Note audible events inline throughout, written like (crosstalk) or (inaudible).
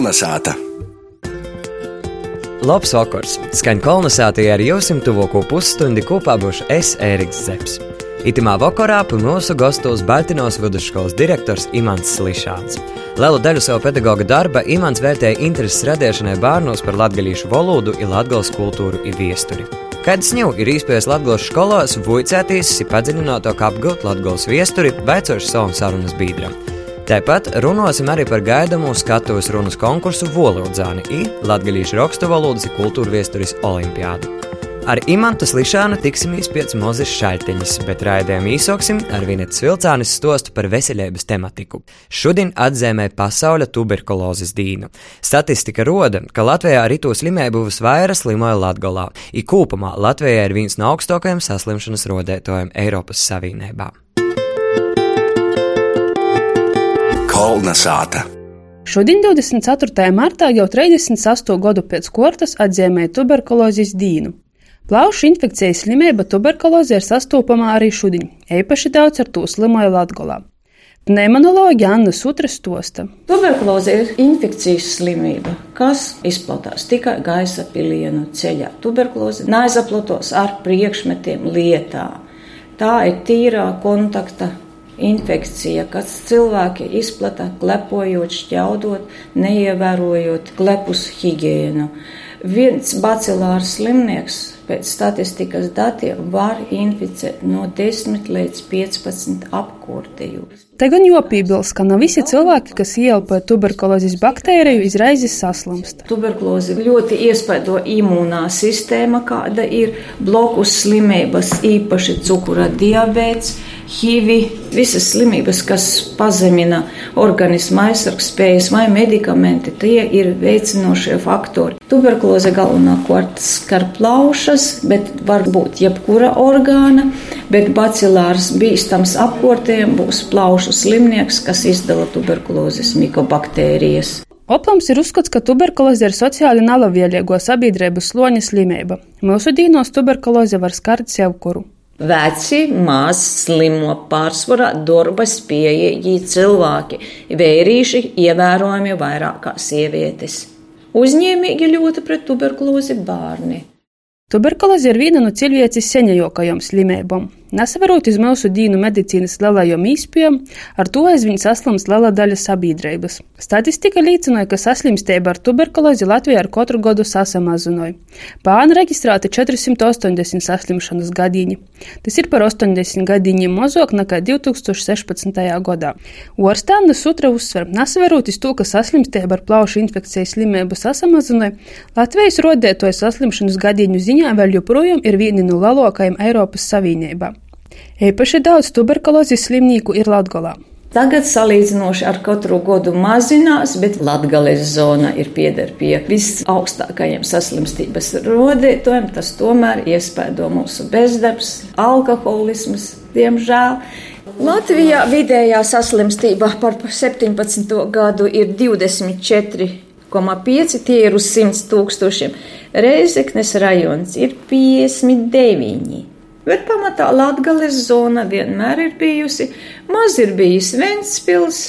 Kolnesāta! Labs vakars! Skaņa kolonizācijā ar jums tuvāko pusstundi kopā būšu es, Ēriks Zepsi. Itimā vakarā pie mūsu gastos Baltinos vidusskolas direktors Imants Slišāns. Lielu daļu savu pedagoģa darba Imants vērtēja intereses radīšanai bērnos par latgaļīšu valodu, ir latgales kultūru un viesturi. Kāds ņū ir īspējas latgales skolās, vuicētīs, ir padziļināto apgūt latgales viesturi, veicoši savam sarunas biedram. Tāpat runāsim arī par gaidāmo skatuves runas konkursu Volodzāni i Latgalīšu rakstu valodas un kultūra viesturis olimpiādu. Ar Imantu Slišānu tiksimies pēc mozes šaļteņas, bet raidējumu īsoksim ar Vinetas Vilcānis stostu par veselības tematiku. Šodien atzīmē pasaules tuberkulozes dīnu. Statistika roda, ka Latvijā ar to slimību visvairāk slimoja Latgolā, i kūpumā Latvijā ir viens no augstākajiem saslimšanas rodētojiem Eiropas Savienībā. Kolna sāta. Šodien, 24. martā, jau 38 gadu pēc kortas atzīmēja tuberkulozes dīnu. Plaušu infekcijas slimība tuberkuloze ir sastopama arī šodien, īpaši daudz ar to slimoja Latvijā. Pneimonoloģija Anna Sutra stosta. Tuberkuloze ir infekcijas slimība, kas izplatās tikai gaisa pilienu ceļā. Tuberkuloze neaizplatos ar priekšmetiem lietā. Tā ir tīrā kontakta infekcija, kas cilvēki izplata klepojot, šķaudot, neievērojot klepus higiēnu. Viens bacilārs slimnieks pēc statistikas datiem var inficēt no 10 līdz 15 apkurtījus. Te gan jopībilst, ka ne visi cilvēki, kas ieelpo tuberkulozes baktēriju, izraizes saslimst. Tuberkulozi ļoti iespaido imūnā sistēma, kāda ir blokus slimības, īpaši cukura diabēts, HIV, visas slimības, kas pazemina organisma aizsargspējas vai medikamenti, tie ir veicinošie faktori. Tuberkuloze galvenokārt skar plaušas, bet var būt jebkura orgāna, bet bacilārs bīstams apkortiem būs plaušu slimnieks, kas izdala tuberkulozes mikobaktērijas. Oplams ir uzskats, ka tuberkuloze ir sociāli nelabvēlīgo sabiedrības sloņa slimība. Mūsu dīnos tuberkuloze var skart sev kuru. Veci, maz slimo pārsvarā darba spējīgi cilvēki, vērīši ievērojami vairāk kā sievietes. Uzņēmīgi ļoti pret tuberkulozi bērni. Tuberkuloze ir viena no cilvēces senajākajām slimībām. Nesavarot uz mūsu dīnu medicīnas lielajām īspējām, ar to aizvien saslims liela daļa sabiedrības. Statistika liecināja, ka saslimstība ar tuberkulozi Latvijā ar katru gadu sasamazināja. Pāna reģistrēta 480 saslimšanas gadīņi. Tas ir par 80 gadīņiem mazāk nekā 2016. gadā. Orstāna sutra uzsver, nesavarot uz to, ka saslimstība ar plaušu infekcijas slimību sasamazināja, Latvijas rodētoja saslimšanas gadīņu ziņā vēl joprojām ir viena no lielākajām Eiropas Savienībā. Īpaši daudz tuberkulozes slimnieku ir Latvijā. Tagad salīdzinoši ar katru gadu mazinās, bet Latvijas zona ir pieder pie visaugstākajiem saslimstības rodētājiem. Tas tomēr iespēdo mūsu bezdarbs, alkoholisms, diemžēl. Latvijā vidējā saslimstība par 17. gadu ir 24,5 tie ir uz 100 tūkstošiem. Reizeknes rajons ir 59. Bet pamatā Latvijas zona vienmēr ir bijusi. Maz ir bijis Ventspils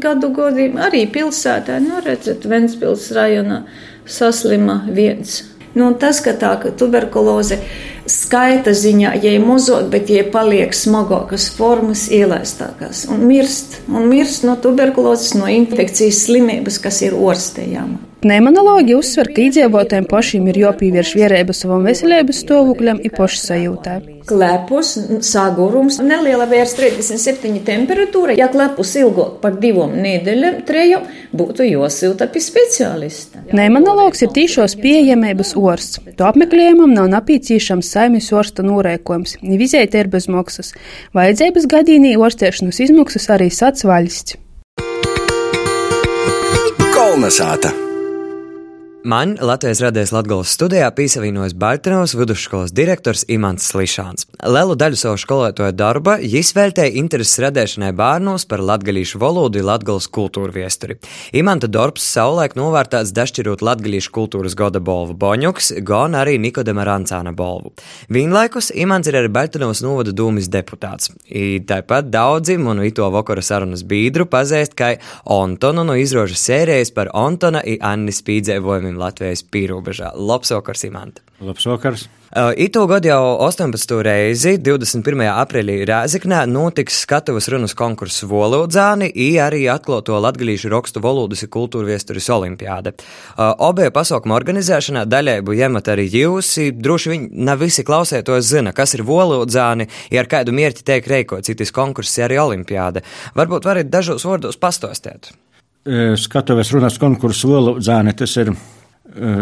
gadu godīgi, arī pilsētā, nu redzat, Ventspils rajonā saslima viens. Nu, tas, ka tā ka tuberkuloze skaita ziņā, ja ir mozot, bet ja paliek smagākas formas, ielaistākās un mirst, un mirst no tuberkulozes, no infekcijas slimības, kas ir orstējama. Pneimonologi uzsver, ka iedzīvotājiem pašiem ir jāpievērš vērība savam veselības stāvokļam un pašsajūtai. Klepus, sagurums, neliela vērs 37 temperatūra. Ja klepus ilgāk par divām nedēļām, trejām, būtu jāsilta pie speciālista. Pneimonologs ir tīšos pieejamības orsts. To apmeklējumam nav nepieciešams saimnes orsta norēkojums, vizēta ir bez maksas. Vajadzības gadījumā orstēšanas izmaksas arī sats valsts. Kolna sāta. Man Latvijas radijas Latvijas studijā piesavienojas Baltiņos vidusskolas direktors Imants Slišāns. Lielu daļu savu skolotāju darba viņš veltīja intereses radīšanai bērnos par latgalīšu valodu un latgales kultūru viesturi. Imanta darbs savulaik novērtēts dašķirot latgalīšu kultūras goda bolvu Boņuks, gan arī Nikodema Rancāna bolvu. Vienlaikus Imants ir arī Baltiņos novada dūmis deputāts. I tāpat daudzi manu ito vakara sarunas bīdru pazīst kā Antonu no izrožas sērijas par Antona un Annis pīdzēvojumiem uzņēmumiem Latvijas pīrobežā. Labs vakars, Imants! Labs vakars! Itu gadu jau 18. reizi, 21. aprīlī Rēziknē, notiks skatuves runas konkurss Volodzāni, i arī atklāto latgalīšu rakstu valodas un kultūra viesturis olimpiāde. Obie pasaukuma organizēšanā daļēbu iemet arī jūs, droši viņi nav visi klausētos zina, kas ir Volodzāni, ja ar kādu mierķi tiek reikots, citis konkurss arī olimpiāde. Varbūt varat dažos vārdos pastostēt. Skatuves runas konkurss Volodzāni, tas ir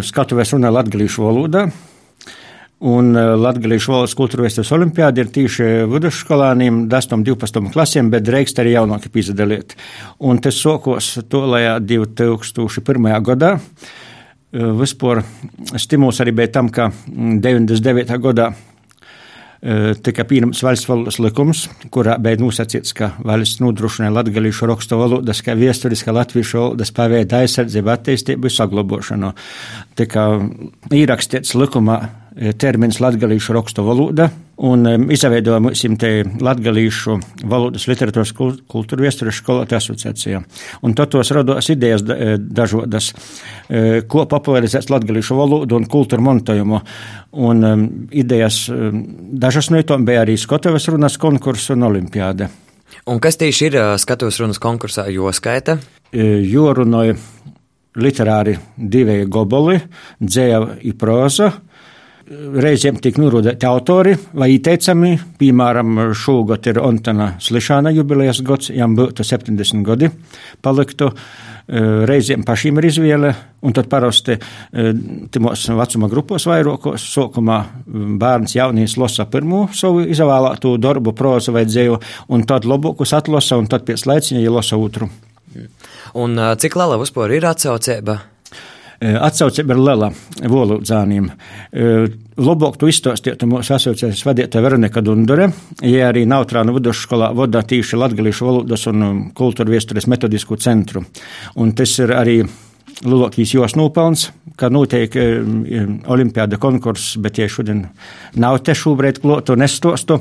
skatuves runā latgalīšu valodā. Un Latvijas valsts kultūras olimpiāda ir tieši vidusskolāniem, 10, 12 klasēm, bet drīkst arī jaunāki piedalīt. Un tas sākos tolajā 2001. gadā. Vispār stimuls arī bija tam, ka 99. gadā tika pieņemts valsts likums, kurā bija nosacīts, ka valsts nodrošina latgalīšu rakstu valodas, kā viesturiskā latviešu valodas paveida aizsardzību, attīstību, saglabāšanu. Tika ierakstīts likumā termins latgalīšu rakstu valoda, un um, izveidojām mums te latgalīšu valodas literatūras kultūra viestures skolotāju asociācijā. Un tad tos rados idejas dažodas, ko popularizēt latgalīšu valodu un kultūru montojumu. Un um, idejas dažas no tām bija arī Skotavas runas konkurss un olimpiāde. Un kas tieši ir skatuves runas konkursā, jo skaita? Jo runāja literāri divi goboli, dzēja i proza reizēm tika norādīti autori vai ieteicami. Piemēram, šogad ir Antona Slišāna jubilejas gads, jām būtu 70 gadi paliktu. Eh, reizēm pašiem ir izvēle, un tad parasti eh, timos vecuma grupos vairākos sākumā bērns jaunīs lasa pirmo savu izvēlēto darbu, prozu vai dzēju, un tad labākus atlasa, un tad pēc laiciņa ja lasa otru. Un cik liela vispār ir atsaucība? Atsaucība ir liela valodzāniem. Labāk tu izstāstītu mūsu asociācijas vadītāja Veronika Dundure, ja arī Nautrāna vidusskolā vada tīši latgalīšu valodas un kultūra viestures metodisku centru. Un tas ir arī lielākais jos nopelns, ka notiek olimpiāda konkurss, bet ja šodien nav te šobrīd klotu nestostu,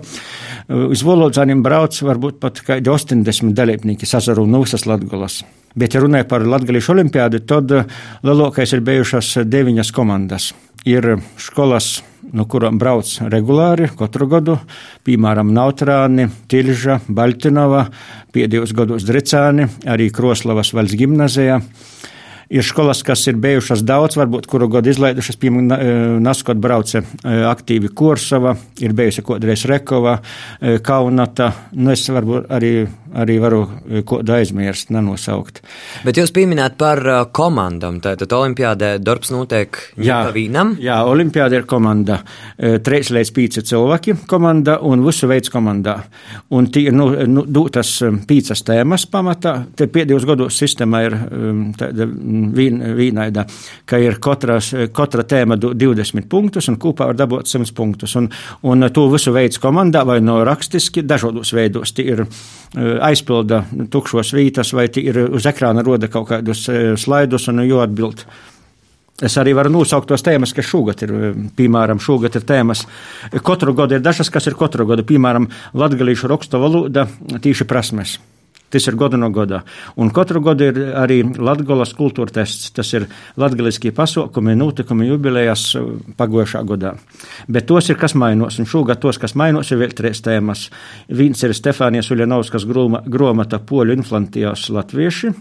uz valodzāniem brauc varbūt pat kādi 80 dalībnieki sazaru no visas Latgolas. Bet, ja runāja par Latvijas olimpiādu, tad eh, lielākais ir bijušas deviņas komandas. Ir skolas, no kurām brauc regulāri katru gadu, piemēram, Nautrāni, Tilža, Baltinova, pēdējos gados Dricāni, arī Kroslavas valsts gimnazijā. Ir skolas, kas ir bijušas daudz, varbūt kuru gadu izlaidušas, piemēram, e, Naskot brauce e, aktīvi Kursava, ir bijusi kodreiz Rekova, e, Kaunata, nu es varbūt arī, arī varu kodu aizmirst, nenosaukt. Bet jūs pieminēt par komandam, tātad olimpiādē darbs notiek jā, vīnam? Jā, olimpiāda ir komanda, treis līdz pīci cilvēki komanda un visu veids komandā. Un tī ir nu, nu, dūtas pīcas tēmas pamatā, te pēdējos gados sistēma ir tāda vīnaida, ka ir katras, katra tēma 20 punktus un kopā var dabūt 100 punktus. Un, un to visu veids komandā vai no rakstiski dažādos veidos. Tie ir eh, aizpilda tukšos vītas vai tie ir uz ekrāna roda kaut kādus eh, slaidus un jo atbild. Es arī varu nosaukt tos tēmas, kas šogad ir. Eh, piemēram, šogad ir tēmas. Katru gadu ir dažas, kas ir katru gadu. Piemēram, latgalīšu rakstu valoda, tīši prasmes. Tas ir gada no gada. Un katru gadu ir arī Latvijas kultūra tests. Tas ir latviešu pasaukumi, notikumi, jubilejas uh, pagājušā gadā. Bet tos ir kas mainos, un šogad tos, kas mainos, ir vēl trīs tēmas. Viens ir Stefānijas Uļanovskas gromata poļu inflantijos latvieši.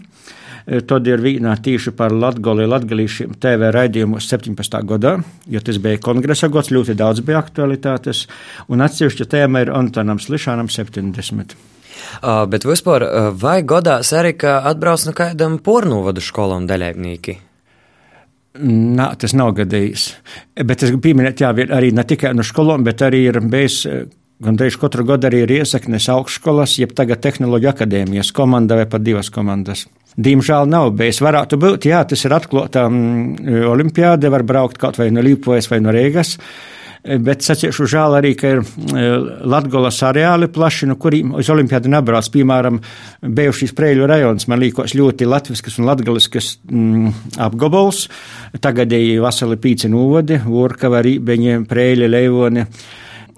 E, tad ir vīnā tīši par Latviju, Latviju TV raidījumu 17. gadā, jo tas bija kongresa gads, ļoti daudz bija aktualitātes, un atsevišķa tēma ir Antonam Slišanam 70. Uh, bet vispār, uh, vai godās arī, ka atbrauc no kādam pornūvadu skolām daļēvnīki? Nā, tas nav gadījis. Bet es pieminēju, jā, arī ne tikai no skolām, bet arī ir bijis gandrīz katru gadu arī Riesaknes augšskolas, jeb tagad Tehnoloģija akadēmijas komanda vai pat divas komandas. Diemžēl nav bijis. Varētu būt, jā, tas ir atklāta mm, olimpiāde, var braukt kaut vai no Līpojas vai no Rīgas. Bet sacīšu žēl arī, ka ir mm, Latgolas areāli plaši, no kuriem uz olimpiādu nebrauc. Piemēram, bijušīs Prēļu rajons man līkos ļoti latviskas un latgaliskas mm, apgabals. Tagadēji vasali pīci nūvadi, Vorkava, Rībeņi, Prēļi, Leivoni.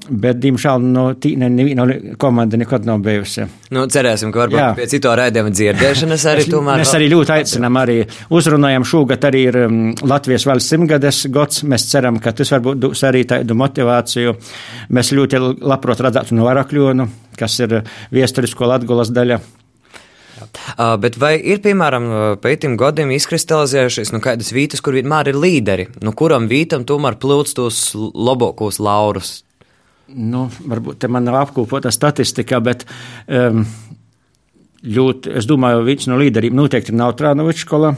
Bet, diemžēl, no tīna neviena komanda nekad nav bijusi. Nu, cerēsim, ka varbūt Jā. pie citu raidījumu dzirdēšanas arī tomēr. Mēs arī ļoti aicinām, arī uzrunājam šogad arī ir um, Latvijas valsts simtgades gads. Mēs ceram, ka tas varbūt dos arī tādu motivāciju. Mēs ļoti labprāt redzētu no Varakļonu, kas ir viesturisko Latgulas daļa. Uh, bet vai ir, piemēram, pētījuma gadiem izkristalizējušies nu, kādas vietas, kur vienmēr ir līderi, nu, kuram vītam tomēr plūst tos labākos laurus? Nu, varbūt man nav apkopota statistika, bet um, ļoti, es domāju, viens no līderiem noteikti ir Nautrānovičs skola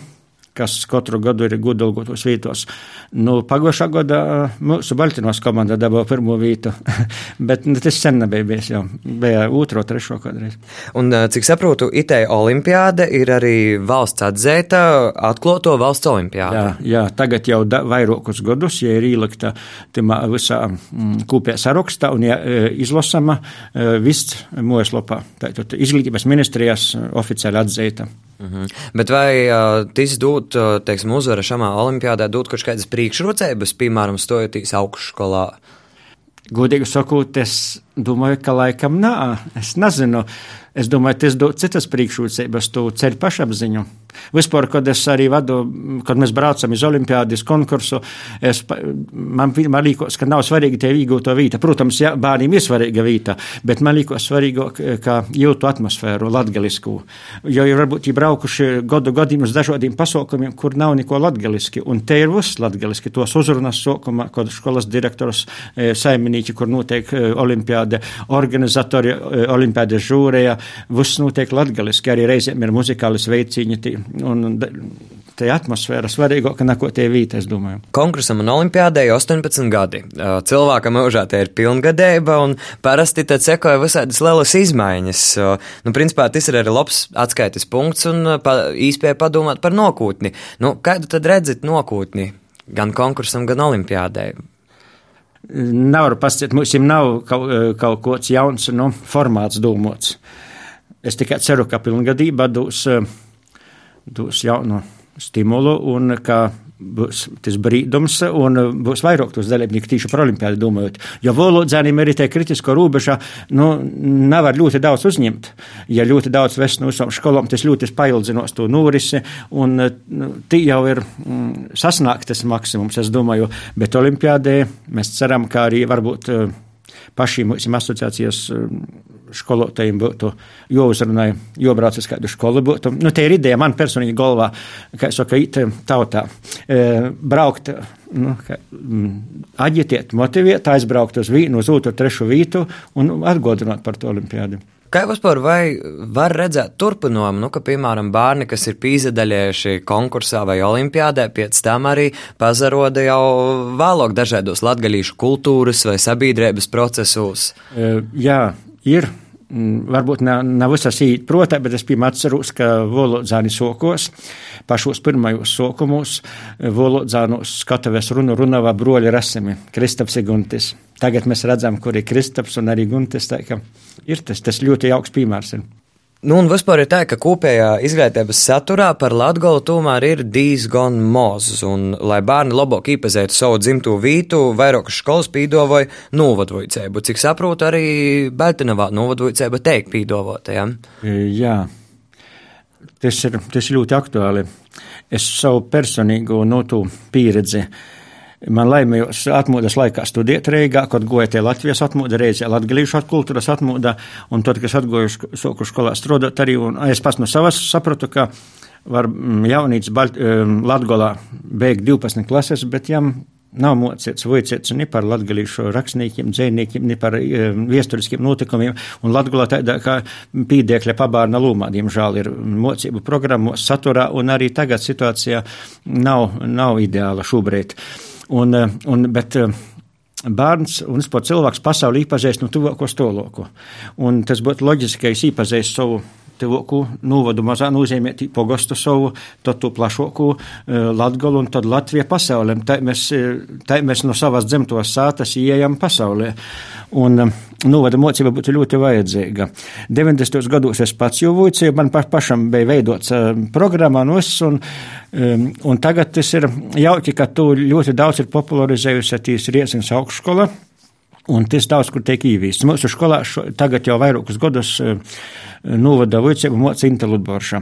kas katru gadu ir gudalgotos vītos. Nu, pagošā gada mūsu Baltinos komanda dabūja pirmo vītu, (laughs) bet nu, tas sen nebija bijis, jau bija otro, trešo kādreiz. Un, cik saprotu, itē olimpiāde ir arī valsts atzēta atkloto valsts olimpiāde. Jā, jā, tagad jau da, vairākus gadus, ja ir ielikta timā visā mm, kūpē sarakstā un ja izlasama viss mūjaslopā. Tātad izglītības ministrijas oficiāli atzīta. Mhm. Bet vai uh, tas dod, teiksim, uzvara šajā olimpiādē, dod kaut kādas priekšrocības, piemēram, stojoties augšskolā? Godīgi sakot, es domāju, ka laikam nā, es nezinu. Es domāju, tas dod citas priekšrocības, tu ceļ pašapziņu. Vispār, kad es arī vadu, kad mēs braucam uz olimpiādas konkursu, es, man, man liekas, ka nav svarīgi tie iegūto vīta. Protams, jā, bērniem ir svarīga vīta, bet man liekas svarīgāk, kā jūtu atmosfēru latgalisku. Jo ir varbūt ir braukuši gadu gadiem uz dažādiem pasaukumiem, kur nav neko latgaliski, un te ir viss latgaliski. Tos uzrunas sākumā, kad skolas direktors, e, saimnieki, kur notiek e, olimpiāde, organizatori e, olimpiādes žūrēja, viss notiek latgaliski, arī reizēm ir muzikālis veiciņi un tā atmosfēra svarīgāka nekā tie vīti, es domāju. Kongresam un olimpiādē 18 gadi. Cilvēkam mūžā tie ir pilngadēba, un parasti tad sekoja visādas lielas izmaiņas. Nu, principā tas ir arī labs atskaites punkts un pa, īspēja padomāt par nākotni. Nu, kādu tad redzat nākotni gan konkursam, gan olimpiādē? Nevaru pasakāt, mums nav kaut, kaut kāds jauns nu, formāts domāts. Es tikai ceru, ka pilngadība dos. Uh, dos jaunu stimulu un ka būs tas brīdums un būs vairāk tos dalībnieku tīši par olimpiādu domājot. Jo valodzēniem arī tie kritisko robežā, nu, nevar ļoti daudz uzņemt. Ja ļoti daudz vest no visām skolām, tas ļoti paildzinos to norisi un nu, tī jau ir mm, sasniegtas maksimums, es domāju, bet olimpiādē mēs ceram, ka arī varbūt pašiem asociācijas skolotājiem būtu jāuzrunā, jābrauc uz kādu skolu. Būtu. Nu, te ir ideja man personīgi galvā, kā es saku, it tautā. E, braukt, nu, kā, mm, aģitēt, motivēt, aizbraukt uz vienu, uz otru, trešu vītu un atgodināt par to olimpiādu. Kā vispār vai var redzēt turpinājumu, nu, ka, piemēram, bērni, kas ir pīzadaļējuši konkursā vai olimpiādē, pēc tam arī pazaroda jau vēlāk dažādos latgaļīšu kultūras vai sabiedrības procesos? E, jā, ir. Mm, varbūt ne, ne visas īsti protā, bet es pirmā atceros, ka valodzāni sokos, pašos pirmajos sokumos, valodzānos skatavēs runu runavā broļi rasimi, Kristaps ir Guntis. Tagad mēs redzam, kur ir Kristaps un arī Guntis, tā ka ir tas, tas ļoti jauks piemērs. Ir. Nu, un vispār ir tā, ka kopējā izglītības saturā par latgolu tomēr ir diezgan maz, un, lai bērni labāk iepazītu savu dzimto vītu, vairākas skolas pīdavoja novadvojcēbu. Cik saprotu, arī Beltinavā novadvojcēba teik pīdavotajam. Jā, tas ir, tas ir ļoti aktuāli. Es savu personīgo notu pieredzi Man laimējos atmodas laikā studēt Reigā, kad goja tie Latvijas atmoda, reizē latgalīšu kultūras atmoda, un tad, kas atgoju soku skolā strādāt arī, un es pats no savas sapratu, ka var jaunīts Latgolā beigt 12 klases, bet jām nav mocīts, vocīts ne par latgalīšu rakstniekiem, dzēniekiem, ne par um, viesturiskiem notikumiem, un Latgolā tādā kā pīdēkļa pabārna lūmā, diemžēl, ir mocību programmos, saturā, un arī tagad situācija nav, nav ideāla šobrīd. Un, eh, un, bet, eh, bērns un cilvēks pasaulē iepazīst no tuvāko stoloku. Un tas būtu loģiski, ka es iepazīstu savu tuvāku novadu mazā nozīmē pogostu savu, tad tu plašāku Latgolu un tad Latviju pasaulē. Tā mēs, tā mēs no savas dzimtos sātas ieejam pasaulē. Un novada mocība būtu ļoti vajadzīga. 90. gados es pats jau vuicīju, man pašam bija veidots programmā no es, un, un tagad tas ir jauki, ka tu ļoti daudz ir popularizējusi tīs Riesins augšskola. Un tas daudz, kur tiek īvīsts. Mūsu skolā šo, tagad jau vairākus gadus uh, novada vicību moca Inte Ludborša.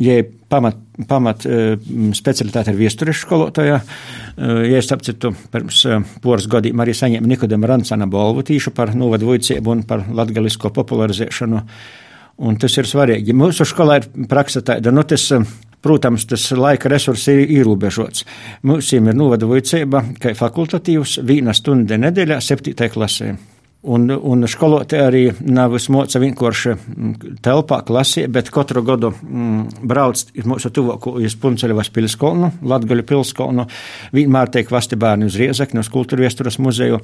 Ja pamat, pamat uh, specialitāte ir viesturis skolotāja, uh, ja es apcitu pirms uh, poras gadiem arī saņēmu Nikodema Rancana balvu tīšu par novada vicību un par latgalisko popularizēšanu. Un tas ir svarīgi. Mūsu skolā ir praksa tāda, nu tas Protams, tas laika resurss ir ierobežots. Mums ir novada vicība, ka fakultatīvs viena stunda nedēļā septītajā klasē. Un, un skolotāji arī nav smoca vienkārši mm, telpā, klasē, bet katru gadu mm, brauc mūsu tuvāko uz Punceļevas pilskolnu, Latgaļu pilskolnu, vienmēr tiek vasti bērni uz Riezekni, uz kultūra viesturas muzeju,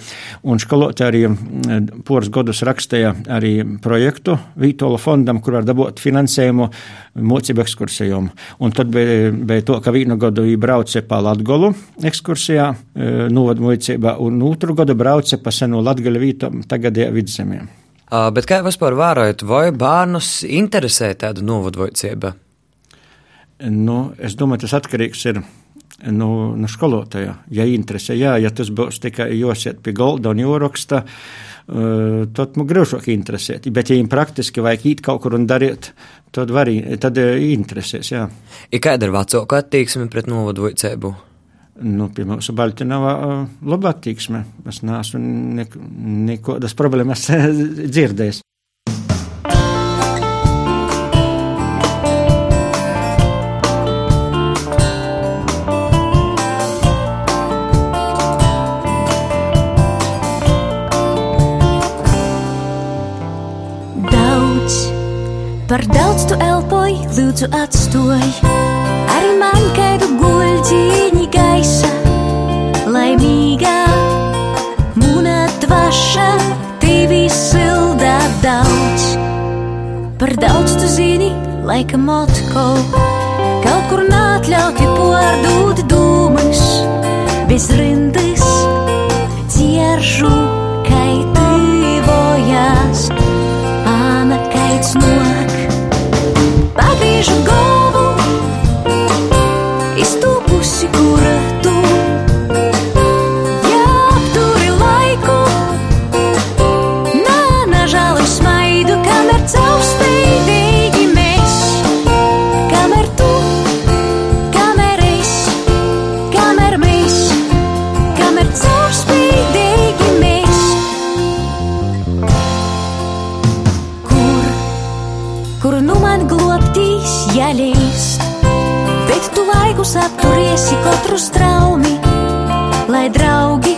un skolotāji arī mm, poras gadus rakstīja arī projektu Vītola fondam, kur var dabūt finansējumu mocību ekskursijām. Un tad bija, bija to, ka vienu gadu brauca pa Latgolu ekskursijā, e, novadu mocībā, un otru gadu brauca pa senu Latgaļu vītam tagadējā vidzemē. Bet kā vispār vērojat, vai bērnus interesē tāda novadvojcība? Nu, es domāju, tas atkarīgs ir no, no skolotāja. Ja interesē, jā, ja tas būs tikai josiet pie galda un joraksta, uh, tad man grūšāk interesēt. Bet, ja viņiem praktiski vajag īt kaut kur un darīt, tad var, uh, interesēs, jā. Ir kāda ir vecāka attieksme pret novadvojcību? nu, pie mums Baltiņā laba attieksme. Es neesmu nekādas problēmas dzirdējis. Par daudz tu elpoji, lūdzu atstoj, arī man kādu guļķīņu gaisa, laimīgā, mūna dvaša, tevi sildā daudz. Par daudz tu zini, laikam atkal, kaut kur nātļauti pārdūt dūmas, bez rindas, cieržu, kaitīvojas, āna kaits nok. 一首歌 bet tu laikus apturiesi katru straumi, lai draugi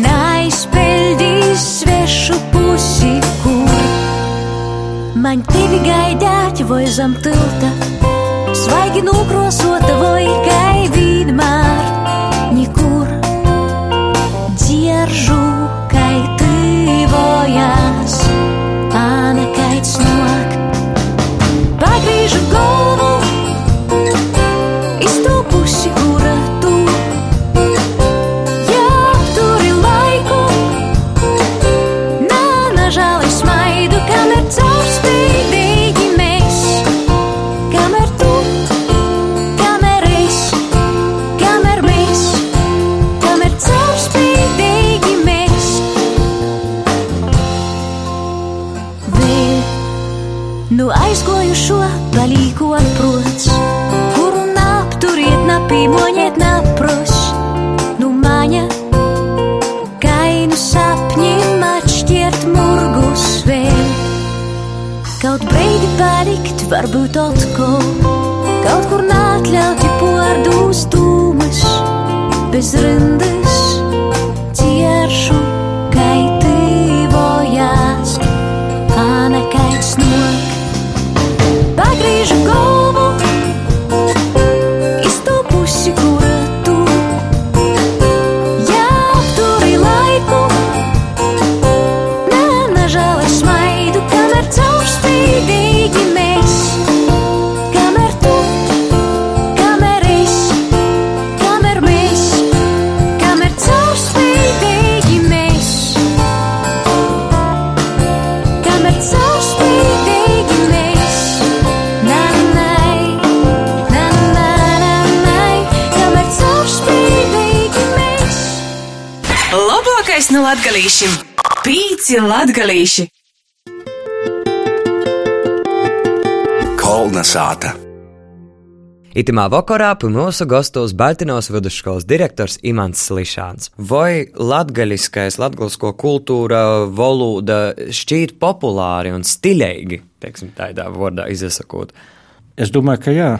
neaizpeldīs svešu pusi, kur man tevi gaidāt vai zem tilta, svaigi nukrosota vai kai vienmēr, nikur dzieržu, kai tīvojas. Āna kaits nok, pagriežu galvu, nu aizgojušo palīko atprots, kuru napturiet, napīmoņiet, napros. Nu maņa, kainu sapņiem atšķirt murgus vēl. Kaut breidi palikt, varbūt atkal, kaut kur nākļauti pārdūs dūmas, bez rindas, no latgalīšiem - pīci latgalīši! Kolna sāta. Itimā vakarā pie mūsu gastos Baltinos vidusskolas direktors Imants Slišāns. Vai latgaļiskais, latgalsko kultūra, valoda šķīt populāri un stilīgi, teiksim, tādā vārdā izsakot? Es domāju, ka jā.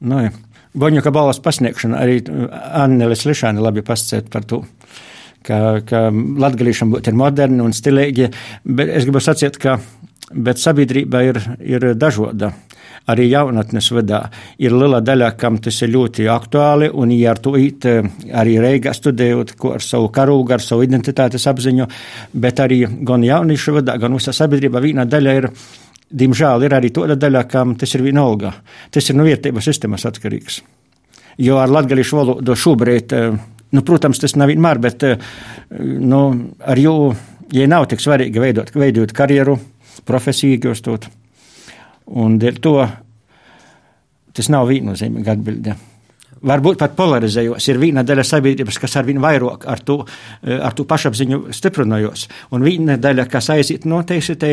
Nu, jā. Boņuka balvas pasniegšana arī Anneli Slišāni labi pasciet par to. Ka, ka latgalīšana būtu moderni un stilīgi, bet es gribu sacīt, ka bet sabiedrība ir, ir dažāda arī jaunatnes vadā ir liela daļa, kam tas ir ļoti aktuāli, un, ja ar to īt arī Reigā studējot, ar savu karūgu, ar savu identitātes apziņu, bet arī gan jauniešu vadā, gan visā sabiedrībā viena daļa ir. Diemžēl ir arī tāda daļa, kam tas ir vienalga. Tas ir no vietības sistēmas atkarīgs. Jo ar latviešu valodu šobrīd, nu, protams, tas nav vienmēr, bet nu, ar jū, ja nav tik svarīgi veidot, veidot karjeru, profesiju iegūstot. Un dēļ to tas nav viennozīmīgi atbilde. Varbūt pat polarizējos. Ir viena daļa sabiedrības, kas ar vien vairāk ar to, ar to pašapziņu stiprinājos, un viena daļa, kas aiziet noteikti te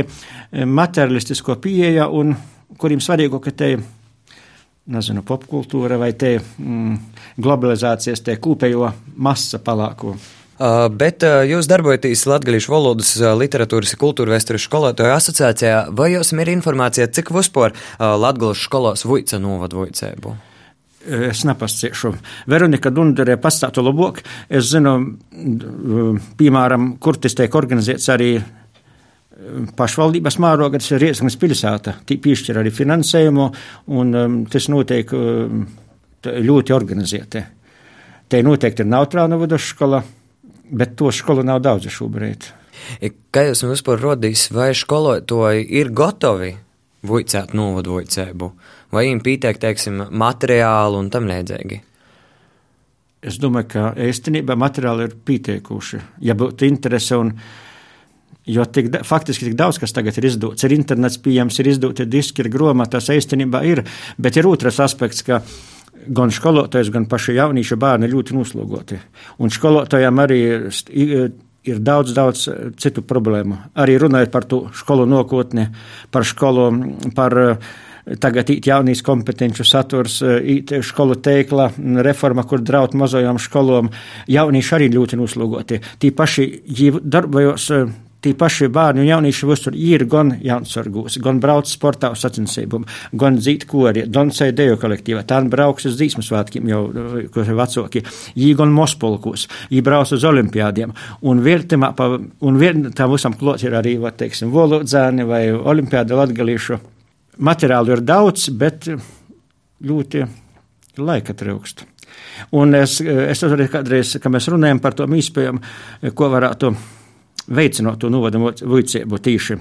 materialistisko pieeja, un kuriem svarīgo, ka te, nezinu, popkultūra vai te mm, globalizācijas, te kūpējo masa palāko. Uh, bet uh, jūs darbojaties Latvijas valodas, uh, literatūras un kultūra vēstures skolotāju asociācijā. Vai jums ir informācija, cik vispār Latvijas skolās Vujca novadu Vujcēbu? Es nepasciešu. Veronika Dunderē pastātu labāk. Es zinu, piemēram, kur tas tiek organizēts arī pašvaldības mārogā, tas ir Riesmas pilsēta. Piešķir arī finansējumu, un um, tas notiek um, ļoti organizēti. Te noteikti ir neutrāla vidusskola bet to skolu nav daudz šobrīd. Kā jūs mums vispār rodīs, vai skolotāji ir gatavi vuicēt novadvojcēbu, vai viņiem pītēk, teiksim, materiālu un tam līdzīgi? Es domāju, ka īstenībā materiāli ir pieteikuši. Ja būtu interese un Jo tik, faktiski tik daudz, kas tagad ir izdots, ir internets pieejams, ir izdoti diski, ir grāmatas, īstenībā ir. Bet ir otrs aspekts, ka gan skolotājs, gan paši jaunieši bērni ļoti noslogoti. Un skolotājiem arī ir, daudz, daudz citu problēmu. Arī runājot par to skolu nākotni, par skolu, par tagad īt jaunīs kompetenču saturs, īt skolu teikla reforma, kur draut mazajām skolām. Jaunieši arī ļoti noslogoti. Tī paši darbojos Tī paši bērni un jaunieši visur ir gan jaunsargūs, gan brauc sportā uz sacensībām, gan dzīt kori, doncei dejo kolektīvā, tā brauks uz dzīsmas svētkiem jau, kur ir vecāki, jī gan mospolkos, jī brauc uz olimpiādiem, un vērtimā, pa, un vier, tā visam klot ir arī, va, teiksim, volodzēni vai olimpiāda latgalīšu. Materiālu ir daudz, bet ļoti laika trūkst. Un es, es arī kādreiz, kad mēs runājam par to mīspējumu, ko varētu veicinot to novada vicību tīši.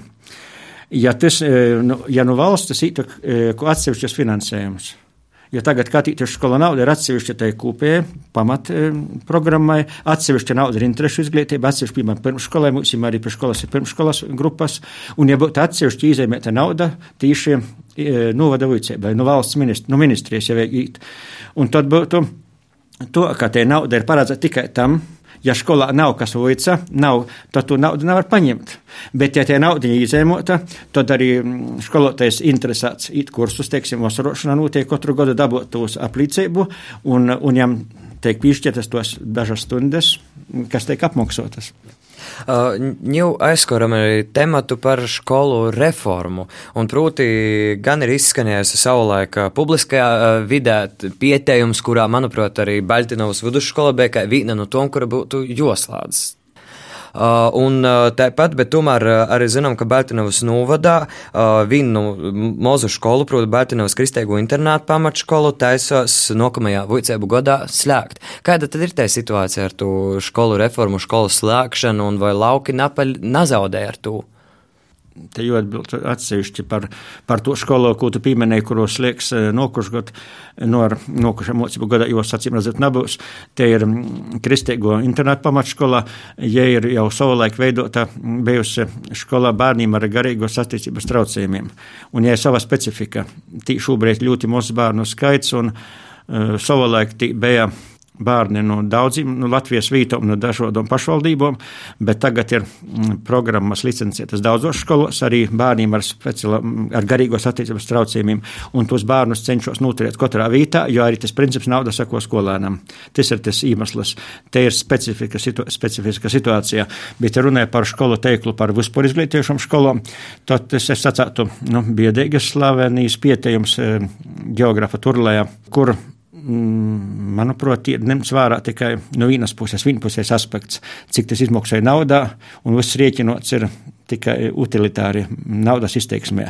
Ja, tas, e, nu, ja nu valstis ir e, atsevišķas finansējums, jo tagad katīties skola nauda ir atsevišķa tai kūpē pamat e, atsevišķa nauda ir interešu izglītība, atsevišķa, piemēram, pirmskolai, mums ir arī pirmskolas ir pirmskolas grupas, un ja būtu atsevišķi izēmēta nauda tīši novada vicībai, no valsts ministri, no ministrijas jau vajag Un tad būtu to, ka te nauda ir paredzēta tikai tam, Ja skolā nav kas uica, nav, tad tu naudu nevar paņemt. Bet, ja tie nauda izēmota, tad arī mm, skolotājs interesēts īt kursus, teiksim, vasarošanā notiek katru gadu dabūt tos aplīcību, un, un jam tiek piešķirtas tos dažas stundas, kas tiek apmaksotas. Ņū aizskaram arī tematu par skolu reformu, un proti gan ir izskanējis savulaik publiskajā vidē pieteikums, kurā, manuprāt, arī Baltinovas vidusskola bija kā viena no tom, kura būtu joslādes Uh, un uh, tāpat, bet tomēr uh, arī zinām, ka Bērtinovas novadā vienu mozu skolu, proti Bērtinovas kristīgo internātu pamatskolu, taisās nākamajā vicēbu gadā slēgt. Kāda tad ir tā situācija ar to skolu reformu, skolu slēgšanu un vai lauki napaļ nazaudē ar to? Te jau atbild atsevišķi par, par to skolu, ko tu pieminēji, kuros liekas eh, nokušgot no nokušā mocību gada, jo sacīm redzēt nebūs. Te ir mm, kristīgo internetu pamatskola, ja ir jau savulaik veidota bijusi skolā bērniem ar garīgos attīstības traucējumiem. Un ja ir sava specifika, tī šobrīd ļoti maz bērnu skaits un uh, savulaik tī bija bērni no daudziem no Latvijas vītām, no dažādām pašvaldībām, bet tagad ir mm, programmas licencētas daudzos skolos, arī bērniem ar, speciāla, ar garīgos attīstības traucējumiem, un tos bērnus cenšos noturēt katrā vītā, jo arī tas princips nauda sako skolēnam. Tas ir tas iemesls. Te ir specifika, situ, specifiska situācija, bet ja runāja par skolu teiklu, par vispār izglītījušām skolām, tad es sacātu, nu, biedīgas slavenīs pietējums eh, geogrāfa turlējā, kur Mm, manuprāt, ir ņemts vērā tikai no vienas puses, vienpusējs aspekts, cik tas izmaksāja naudā, un viss rēķinots ir tikai utilitāri naudas izteiksmē.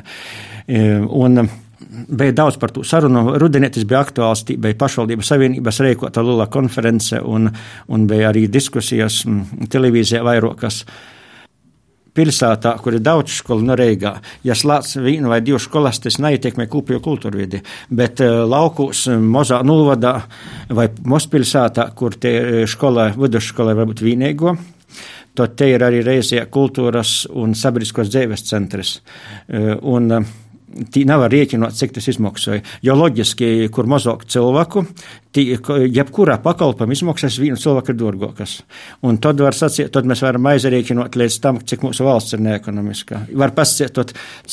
E, un bija daudz par to sarunu. Rudenī tas bija aktuāls, bija pašvaldības savienības rīkota liela konference, un, un bija arī diskusijas televīzijā vairākas pilsētā, kur ir daudz skolu no Reigā, ja slēdz vienu vai divas skolas, tas neietekmē kopējo kultūru vidi, bet uh, laukos, mazā novadā vai mazpilsētā, kur tie skolai, vidusskolai varbūt vienīgo, tad te ir arī reizē kultūras un sabiedriskos dzīves centrs. Uh, un, uh, Tī nevar rēķināt, cik tas izmaksāja. Jo loģiski, kur mazāk cilvēku, tī, jebkurā pakalpojuma izmaksas viena cilvēka ir dārgākas. Un tad sacīt, tad mēs varam aizrēķināt līdz tam, cik mūsu valsts ir neekonomiskā. Var pasciet,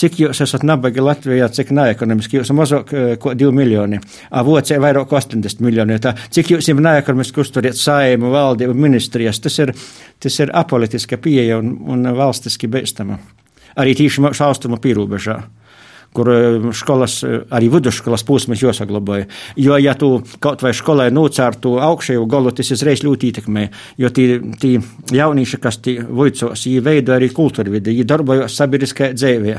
cik jūs esat nabagi Latvijā, cik neekonomiski. Jūs mazāk ko 2 miljoni, a Vācijā vairāk 80 miljoni. Tā, cik jūs ir neekonomiski uzturiet saimu, valdību, ministrijas, tas ir, tas ir apolitiska pieeja un, un valstiski beistama. Arī tīši mūsu austrumu pierobežā kur eh, skolas, eh, arī vidusskolas posms jāsaglabāja. Jo, ja tu kaut vai skolai nocērtu augšējo galu, tas uzreiz ļoti ietekmē, jo tie, tie jaunieši, kas tie voicos, viņi veido arī kultūru vidi, viņi darbojas sabiedriskajā dzīvē.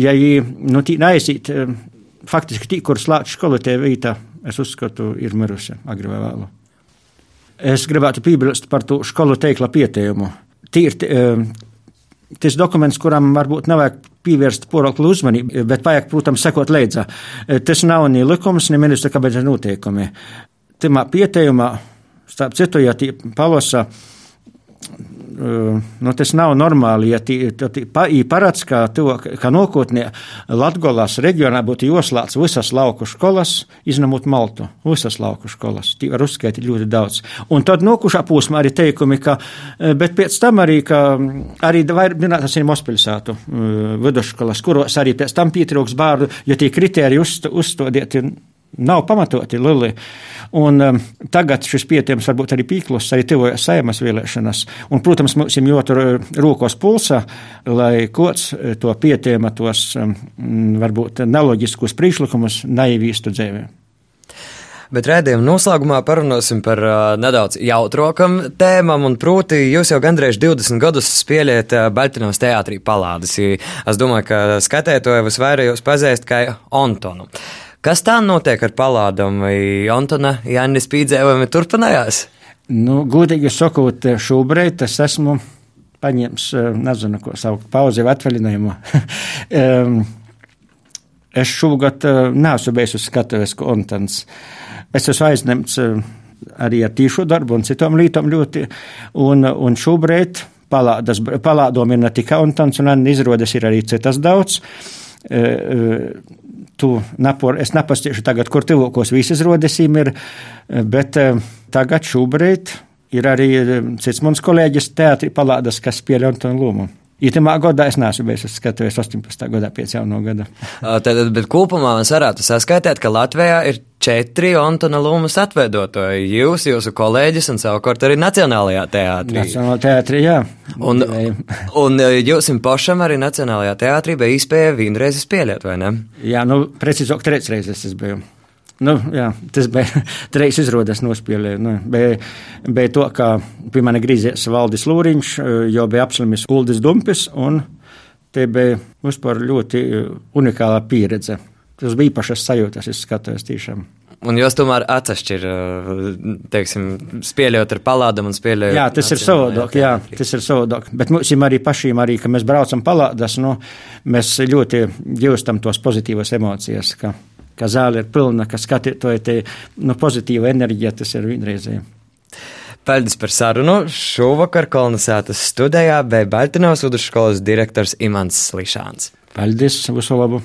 Ja viņi, nu, tī neaizīt, eh, faktiski tī, kur slēdz skolu tie vīta, es uzskatu, ir mirusi agri vai vēlu. Es gribētu piebilst par to skolu teikla pietējumu. Tīri, tas dokuments, kuram varbūt nevajag pievērst poroklu uzmanību, bet vajag, protams, sekot līdzi. Tas nav ni likums, ni ministra kabineta noteikumi. Timā pieteikumā, starp citu, ja tie palasa nu, tas nav normāli, ja tī parāds, ka, to, ka nākotnē Latgolās reģionā būtu joslāts visas lauku skolas, izņemot Maltu, visas lauku skolas. Tī var uzskaitīt ļoti daudz. Un tad nokušā posmā arī teikumi, ka, bet pēc tam arī, ka arī minētas ir Mospilsātu vidusskolas, kuros arī pēc tam pietrūks bārdu, jo tie kriteriji uzstodieti nav pamatoti Lili. Un, um, tagad šis pietiekams varbūt arī pīklos, arī tuvojas saimas vēlēšanas. Un, protams, mums ir uh, rokos pulsa, lai kods uh, to pietiekama tos um, varbūt neloģiskus priekšlikumus neivīstu dzīvē. Bet redzējuma noslēgumā parunāsim par uh, nedaudz jautrokam tēmam, un proti jūs jau gandrīz 20 gadus spēlējat uh, Baltinos teātrī palādes. Es domāju, ka skatētoju visvairāk jūs pazīst kā Antonu. Kas tā notiek ar palādām, vai Antona Jānis Pīdzēvami turpinājās? Nu, godīgi sakot, šobrīd es esmu paņēmis, eh, nezinu, ko saukt, pauzi vai atvaļinājumu. (laughs) es šogad eh, neesmu bijis uz skatuves, ko Antons. Es esmu aizņemts eh, arī ar tīšu darbu un citām lietām ļoti, un, un šobrīd palādas, palādom ir ne tikai Antons, un izrādes ir arī citas daudz tu napor, es nepastīšu tagad, kur tuvākos visas rodesīm ir, bet eh, tagad šobrīd ir arī eh, cits mans kolēģis teātri palādas, kas spēlē Antonu Lūmu. Itamā gadā es neesmu bijis skatuvies 18. gadā pēc jauno gada. Tad, bet kopumā mēs varētu saskaitīt, ka Latvijā ir četri Antona Lūmas atveidotāji. Jūs, jūsu kolēģis un savukārt arī Nacionālajā teātrī. Nacionālajā teātrī, jā. Un, un jums pašam arī Nacionālajā teātrī bija iespēja vienreiz spēlēt, vai ne? Jā, nu, precīzāk, trīs reizes es biju. Nu, jā, tas bija (laughs) trīs izrādes nospēlē. Nu, bija, to, ka pie manis griezies Valdis Lūriņš, jo bija apslimis Uldis Dumpis, un te bija vispār ļoti unikāla pieredze. Tas bija īpašas sajūtas, es skatos tiešām. Un jūs tomēr atšķir, teiksim, spēlējot ar palādam un spēlējot. Jā, tas ir savādāk, jā, tas ir savādāk. Bet mums ir arī pašiem, arī, ka mēs braucam palādas, nu, mēs ļoti jūstam tos pozitīvas emocijas, ka ka zāle ir pilna, ka skatītāji te nu, pozitīva enerģija, tas ir vienreizēji. Paldies par sarunu. Šovakar kolonizētas studijā bija Baltinovas vidusskolas direktors Imants Slišāns. Paldies, visu labu!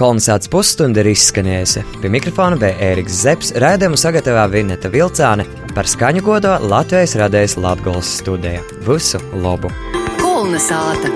Kolonizācijas pusstunda ir izskanējusi. Pie mikrofona bija Ēriks Zepsi, raidījumu sagatavā Vineta Vilcāne, par skaņu godo Latvijas radējas Latgols studija. Visu labu! Kolnesāta!